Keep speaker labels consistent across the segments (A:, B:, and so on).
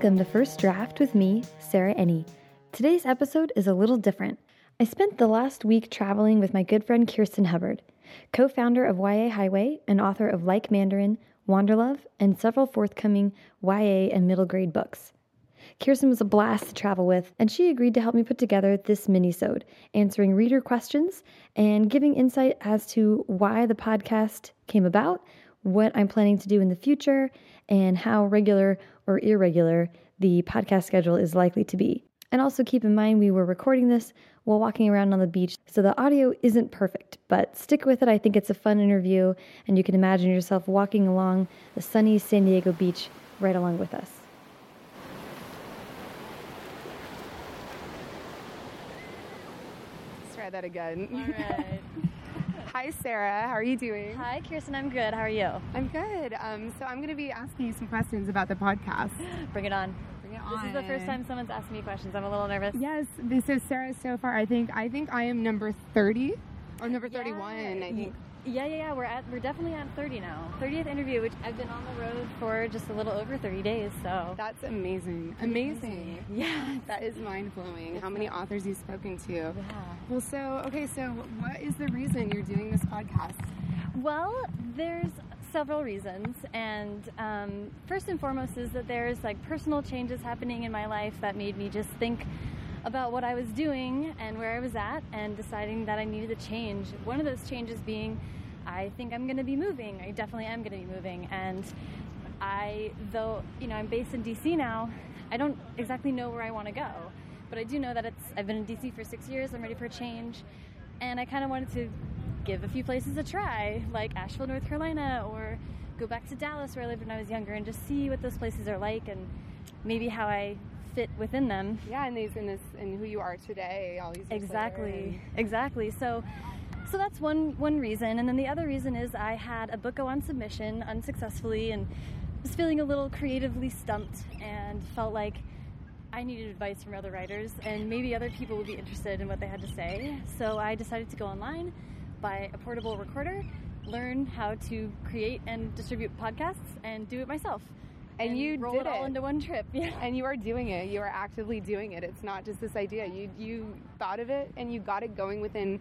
A: Welcome to First Draft with me, Sarah Enni. Today's episode is a little different. I spent the last week traveling with my good friend Kirsten Hubbard, co founder of YA Highway and author of Like Mandarin, Wanderlove, and several forthcoming YA and middle grade books. Kirsten was a blast to travel with, and she agreed to help me put together this mini-sode, answering reader questions and giving insight as to why the podcast came about, what I'm planning to do in the future, and how regular or irregular the podcast schedule is likely to be. And also keep in mind we were recording this while walking around on the beach, so the audio isn't perfect, but stick with it. I think it's a fun interview, and you can imagine yourself walking along the sunny San Diego beach right along with us.
B: Let's try that again.
C: All right.
B: Hi, Sarah. How are you doing?
C: Hi, Kirsten. I'm good. How are you?
B: I'm good. Um, so I'm going to be asking you some questions about the podcast.
C: Bring it on.
B: Bring it
C: This is the first time someone's asked me questions. I'm a little nervous.
B: Yes. This is Sarah. So far, I think I think I am number 30 or number. 31. I think.
C: Yeah, yeah, yeah. We're at we're definitely at 30 now. 30th interview, which I've been on the road for just a little over 30 days. So
B: That's amazing. Amazing.
C: yeah,
B: That is mind blowing. How many authors you've spoken to?
C: yeah.
B: Well, so okay. So what is the reason you're doing this podcast?
C: Well, there's several reasons, and um, first and foremost is that there's like personal changes happening in my life that made me just think about what I was doing and where I was at, and deciding that I needed a change. One of those changes being, I think I'm going to be moving. I definitely am going to be moving, and I, though you know, I'm based in DC now. I don't exactly know where I want to go, but I do know that it's. I've been in DC for six years. I'm ready for a change, and I kind of wanted to give a few places a try, like Asheville, North Carolina, or go back to Dallas where I lived when I was younger, and just see what those places are like, and maybe how I fit within them.
B: Yeah, and these in this and who you are today. All these
C: Exactly, exactly. So, so that's one one reason, and then the other reason is I had a book go on submission unsuccessfully, and was feeling a little creatively stumped, and felt like I needed advice from other writers, and maybe other people would be interested in what they had to say. So I decided to go online, buy a portable recorder, learn how to create and distribute podcasts, and do it myself.
B: And you
C: roll
B: did
C: it all
B: it.
C: into one trip. Yeah.
B: and you are doing it you are actively doing it it's not just this idea you you thought of it and you got it going within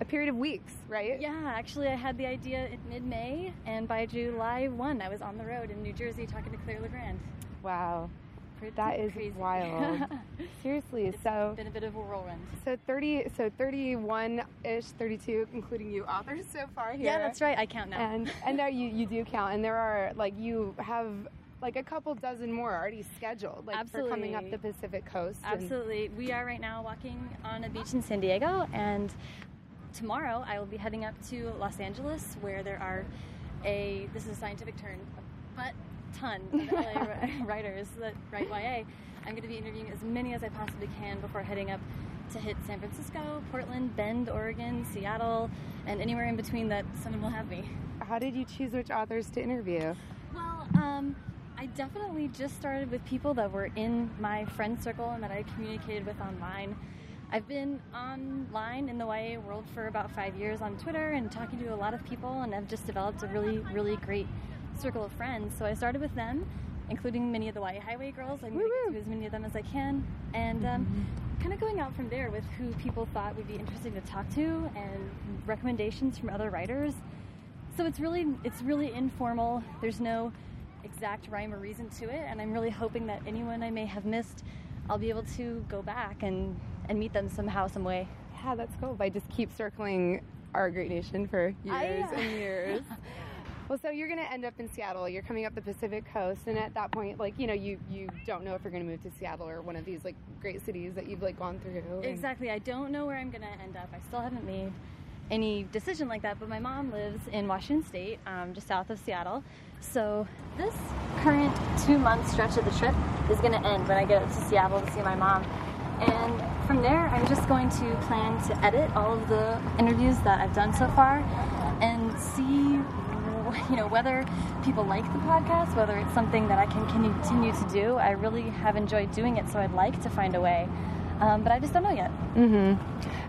B: a period of weeks right
C: Yeah, actually, I had the idea in mid-May, and by July 1, I was on the road in New Jersey talking to Claire Legrand.
B: wow
C: Pretty
B: That is
C: crazy.
B: wild. seriously
C: it's
B: so
C: been a bit of a whirlwind.
B: so 30 so 31 ish 32 including you authors so far here
C: Yeah, that's right. I count now.
B: and and now you you do count and there are like you have like a couple dozen more already scheduled like for coming up the
C: Absolutely.
B: pacific coast and-
C: Absolutely. We are right now walking on a beach in San Diego, and tomorrow I will be heading up to Los Angeles, where there are a this is a scientific term, but ton of LA writers that write YA. I'm going to be interviewing as many as I possibly can before heading up to hit San Francisco, Portland, Bend, Oregon, Seattle, and anywhere in between that someone will have me.
B: how did you choose which authors to interview
C: Well, um, I definitely just started with people that were in my friend circle and that I communicated with online. I've been online in the YA world for about five years on Twitter and talking to a lot of people, and I've just developed a really, really great circle of friends. So I started with them, including many of the YA Highway girls. I'm going to as many of them as I can, and um, kind of going out from there with who people thought would be interesting to talk to and recommendations from other writers. So it's really it's really informal. There's no exact rhyme or reason to it, and I'm really hoping that anyone I may have missed, I'll be able to go back and and meet them somehow, some way.
B: Yeah, that's cool. I just keep circling our great nation for
C: I-
B: years and years. well, so you're going to end up in Seattle. You're coming up the Pacific Coast, and at that point, like you know, you you don't know if you're going to move to Seattle or one of these like great cities that you've like gone through.
C: Exactly. I don't know where I'm gonna end up. I still haven't made any decision like that. But my mom lives in Washington State, um, just south of Seattle. So this current two month stretch of the trip is gonna end when I get to Seattle to see my mom. And from there, I'm just going to plan to edit all of the interviews that I've done so far and see you know whether people like the podcast whether it's something that i can continue to do i really have enjoyed doing it so i'd like to find a way um, but i just don't know yet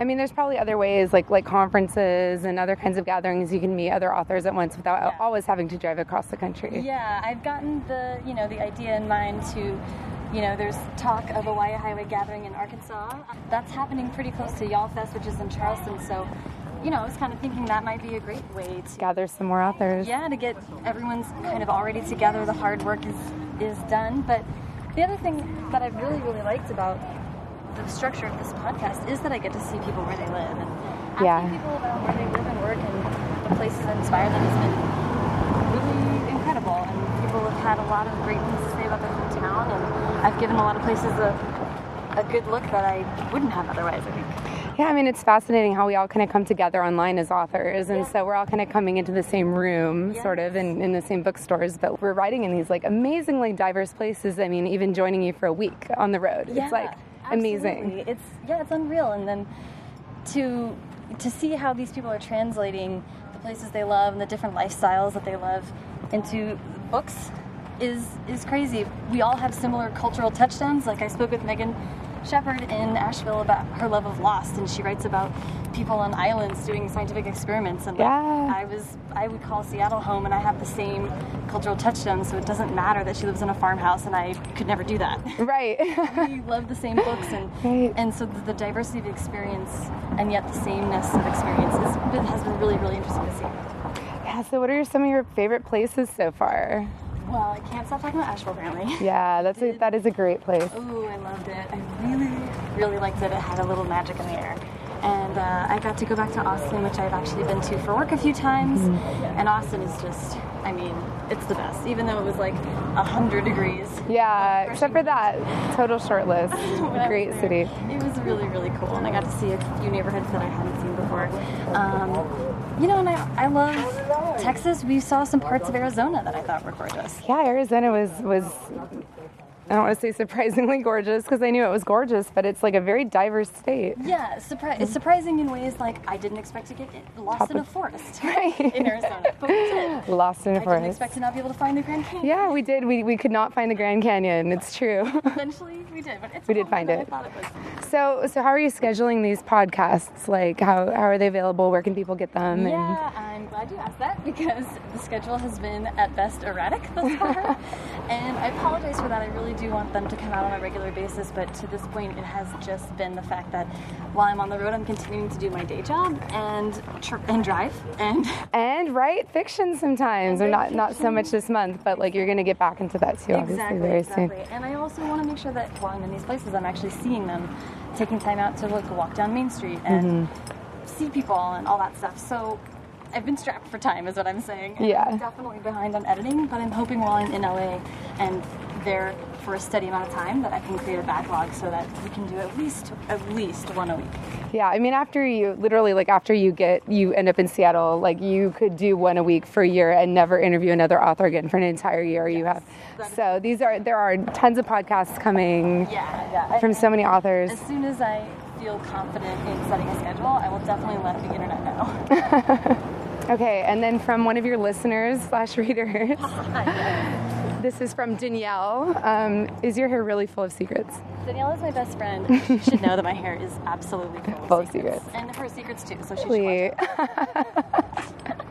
B: I mean, there's probably other ways, like like conferences and other kinds of gatherings. You can meet other authors at once without
C: Yeah.
B: always having to drive across the country.
C: Yeah, I've gotten the you know the idea in mind to You know, there's talk of a YA Highway gathering in Arkansas. That's happening pretty close to Y'all Fest, which is in Charleston. So, you know, I was kind of thinking that might be a great way to
B: gather some more authors.
C: Yeah, to get everyone's kind of already together. The hard work is is done. But the other thing that I've really really liked about the structure of this podcast is that I get to see people where they live and asking
B: Yeah.
C: people about where they live and work and the places that inspire them has been really incredible. And people have had a lot of great things to say about their hometown, and I've given a lot of places a a good look that I wouldn't have otherwise. I think.
B: Yeah, I mean, it's fascinating how we all kind of come together online as authors. And so we're all kind of coming into the same room, sort of, in, in the same bookstores, but we're writing in these like amazingly diverse places. I mean, even joining you for a week on the road.
C: Yeah,
B: it's like amazing.
C: It's yeah, it's unreal. And then to to see how these people are translating the places they love and the different lifestyles that they love into books is is crazy. We all have similar cultural touchdowns. Like I spoke with Megan Shepherd in Asheville about her love of Lost, and she writes about people on islands doing scientific experiments. And
B: Yeah.
C: I was I would call Seattle home, and I have the same cultural touchstones. So it doesn't matter that she lives in a farmhouse, and I could never do that.
B: Right.
C: we love the same books and
B: Right.
C: and so the, the diversity of experience and yet the sameness of experience is, has been really really interesting to see.
B: yeah, so what are some of your favorite places so far?
C: Well, I can't stop talking about Asheville apparently.
B: Yeah, that's a, that is a great place.
C: Oh, I loved it. I really really liked it. It had a little magic in the air. And uh, I got to go back to Austin, which I've actually been to for work a few times. And Austin is just, I mean, it's the best. Even though it was like 100 degrees.
B: Yeah, except for that, total short list.
C: when I was
B: Great city.
C: It was really, really cool, and I got to see a few neighborhoods that I hadn't seen before. Um, you know, and I, I love Texas. We saw some parts of Arizona that I thought were gorgeous.
B: Yeah, Arizona was was I don't want to say surprisingly gorgeous because I knew it was gorgeous, but it's like a very diverse state.
C: Yeah, surpri- it's surprising in ways like I didn't expect to get lost in a forest
B: Right.
C: in Arizona, but we did.
B: Lost in a
C: I
B: forest.
C: I didn't expect to not be able to find the Grand Canyon.
B: Yeah, we did. We, we could not find the Grand Canyon. It's true.
C: Eventually, we did, but it's
B: We did find it.
C: I thought it was.
B: so so how are you scheduling these podcasts? Like how, how are they available? Where can people get them?
C: Yeah, I'm glad you asked that because the schedule has been at best erratic thus far. and I apologize for that. I really do want them to come out on a regular basis, but to this point, it has just been the fact that while I'm on the road, I'm continuing to do my day job and tr- and drive. And
B: And, write fiction sometimes, or not
C: write
B: not so much this month, but like you're gonna get back into that too, obviously
C: exactly,
B: very
C: exactly.
B: soon.
C: And I also want to make sure that while I'm in these places, I'm actually seeing them, taking time out to look, walk down Main Street and
B: Mm-hmm.
C: see people and all that stuff. So I've been strapped for time, is what I'm saying.
B: Yeah.
C: I'm definitely behind on editing, but I'm hoping while I'm in LA and there for a steady amount of time that I can create a backlog so that we can do at least at least one a week.
B: Yeah, I mean, after you literally like after you get you end up in Seattle, like you could do one a week for a year and never interview another author again for an entire year. You have
C: that is-
B: so these are there are tons of podcasts coming
C: Yeah, yeah.
B: from so many authors.
C: As soon as I feel confident in setting a schedule, I will definitely let the internet know.
B: Okay, and then from one of your listeners slash readers, this is from Danielle. Um, is your hair really full of secrets?
C: Danielle is my best friend. She should know that my hair is absolutely full of
B: Full of
C: secrets.
B: secrets.
C: And her secrets too, so she should watch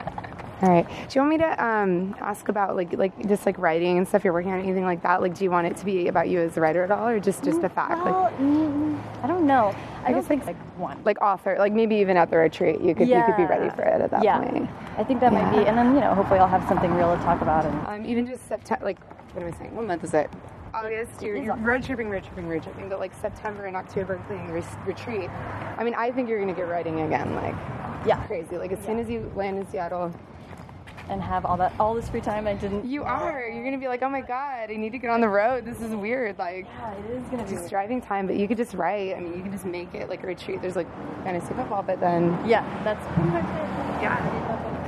B: All right. Do you want me to um, ask about like like just like writing and stuff you're working on, anything like that? Like, do you want it to be about you as a writer at all, or just just a fact? like,
C: Well, mm, I don't know. I,
B: guess
C: don't think
B: like-
C: like one.
B: like author, like maybe even at the retreat, you could you could be ready for it at that
C: yeah.
B: point.
C: I think that might be, and then you know, hopefully, I'll have something real to talk about. And
B: Um, even just September, like what am I saying? What month is it? August. You're, you're road tripping, road tripping, road tripping. But like September and October, planning the retreat. I mean, I think you're gonna get writing again, like
C: yeah,
B: crazy. Like as soon as you land in Seattle,
C: and have all that, all this free time. I didn't.
B: you are. You're gonna be like, oh my god, I need to get on the road. This is weird. Like.
C: Yeah, it is gonna be.
B: just driving time, but you could just write. I mean, you could just make it like a retreat. There's like fantasy football, but then
C: Yeah, that's pretty much it.
B: Yeah.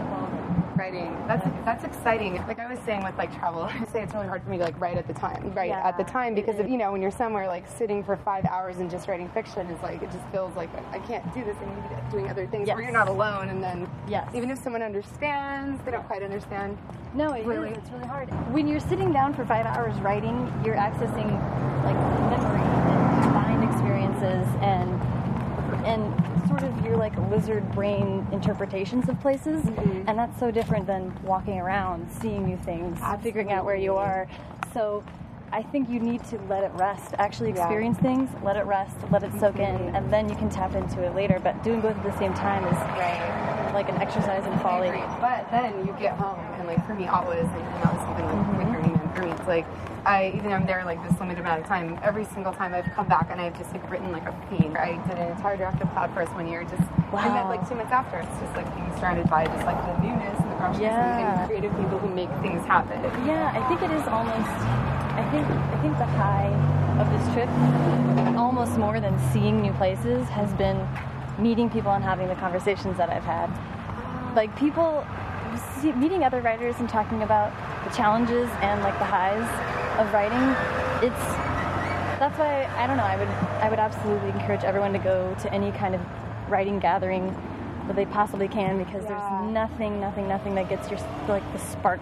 B: Writing. That's that's exciting. Like I was saying with like travel, I say it's really hard for me to like write at the time, right
C: Yeah,
B: at the time because of, you know when you're somewhere like sitting for five hours and just writing fiction is like it just feels like I can't do this. I need to be doing other things. Or
C: Yes.
B: you're not alone, and then
C: Yes.
B: even if someone understands, they don't quite understand.
C: No, it is.
B: Really?
C: It's really hard. When you're sitting down for five hours writing, you're accessing like memory and combined experiences and and sort of your like lizard brain interpretations of places, and that's so different than walking around, seeing new things, figuring out where you are. So I think you need to let it rest. Actually experience yeah. things, let it rest, let it soak mm-hmm. in, and then you can tap into it later. But doing both at the same time is right. like an exercise in folly.
B: But then you get home, and like for me, always, and that was something mm-hmm. with for me. It's like I even though I'm there like this limited amount of time. Every single time I've come back and I've just like written like a fiend. I did an entire draft of Cloud Forest one year. Just wow. and then like two months after, it's just like being surrounded by just like the newness and the freshness yeah. and creative people who make things happen.
C: Yeah, I think it is almost I think I think the high of this trip, almost more than seeing new places, has been meeting people and having the conversations that I've had. Like people meeting other writers and talking about the challenges and like the highs of writing. It's that's why I don't know. I would I would absolutely encourage everyone to go to any kind of writing gathering that they possibly can because yeah. there's nothing, nothing, nothing that gets your like the spark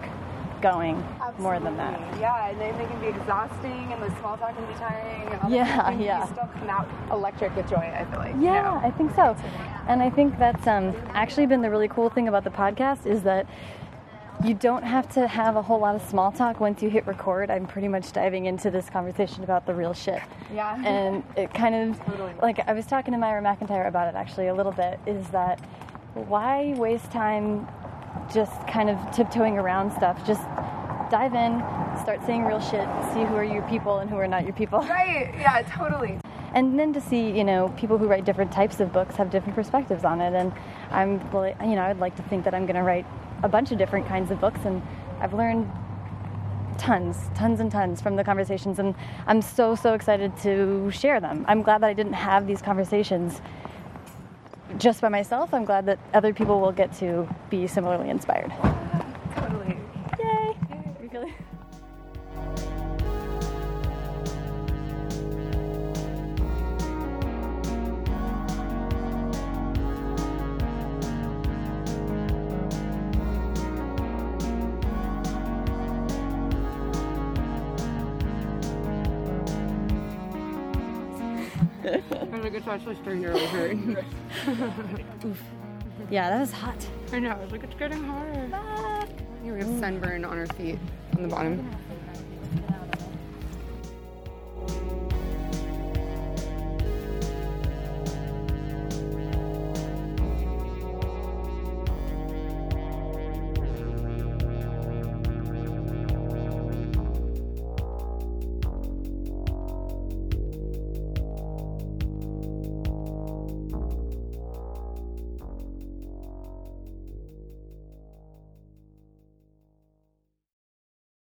C: going Absolutely. more than that.
B: Yeah, and they, they can be exhausting, and the small talk can be tiring. And all
C: yeah, yeah.
B: You still come out electric with joy. I feel like.
C: Yeah,
B: you know?
C: I think so. And I think that's um, actually been the really cool thing about the podcast is that you don't have to have a whole lot of small talk once you hit record. I'm pretty much diving into this conversation about the real shit.
B: Yeah.
C: And it kind of, totally. like, I was talking to Myra McEntire about it actually a little bit, is that why waste time just kind of tiptoeing around stuff. Just dive in, start saying real shit, see who are your people and who are not your people.
B: Right, yeah, totally.
C: And then to see, you know, people who write different types of books have different perspectives on it. And I'm, you know, I'd like to think that I'm going to write a bunch of different kinds of books. And I've learned tons, tons and tons from the conversations. And I'm so, so excited to share them. I'm glad that I didn't have these conversations just by myself, I'm glad that other people will get to be similarly inspired.
B: It's actually starting to really hurt.
C: Oof. Yeah, that was hot.
B: I know. I was like, it's getting hotter. Ah. Here we have sunburn on our feet on the bottom.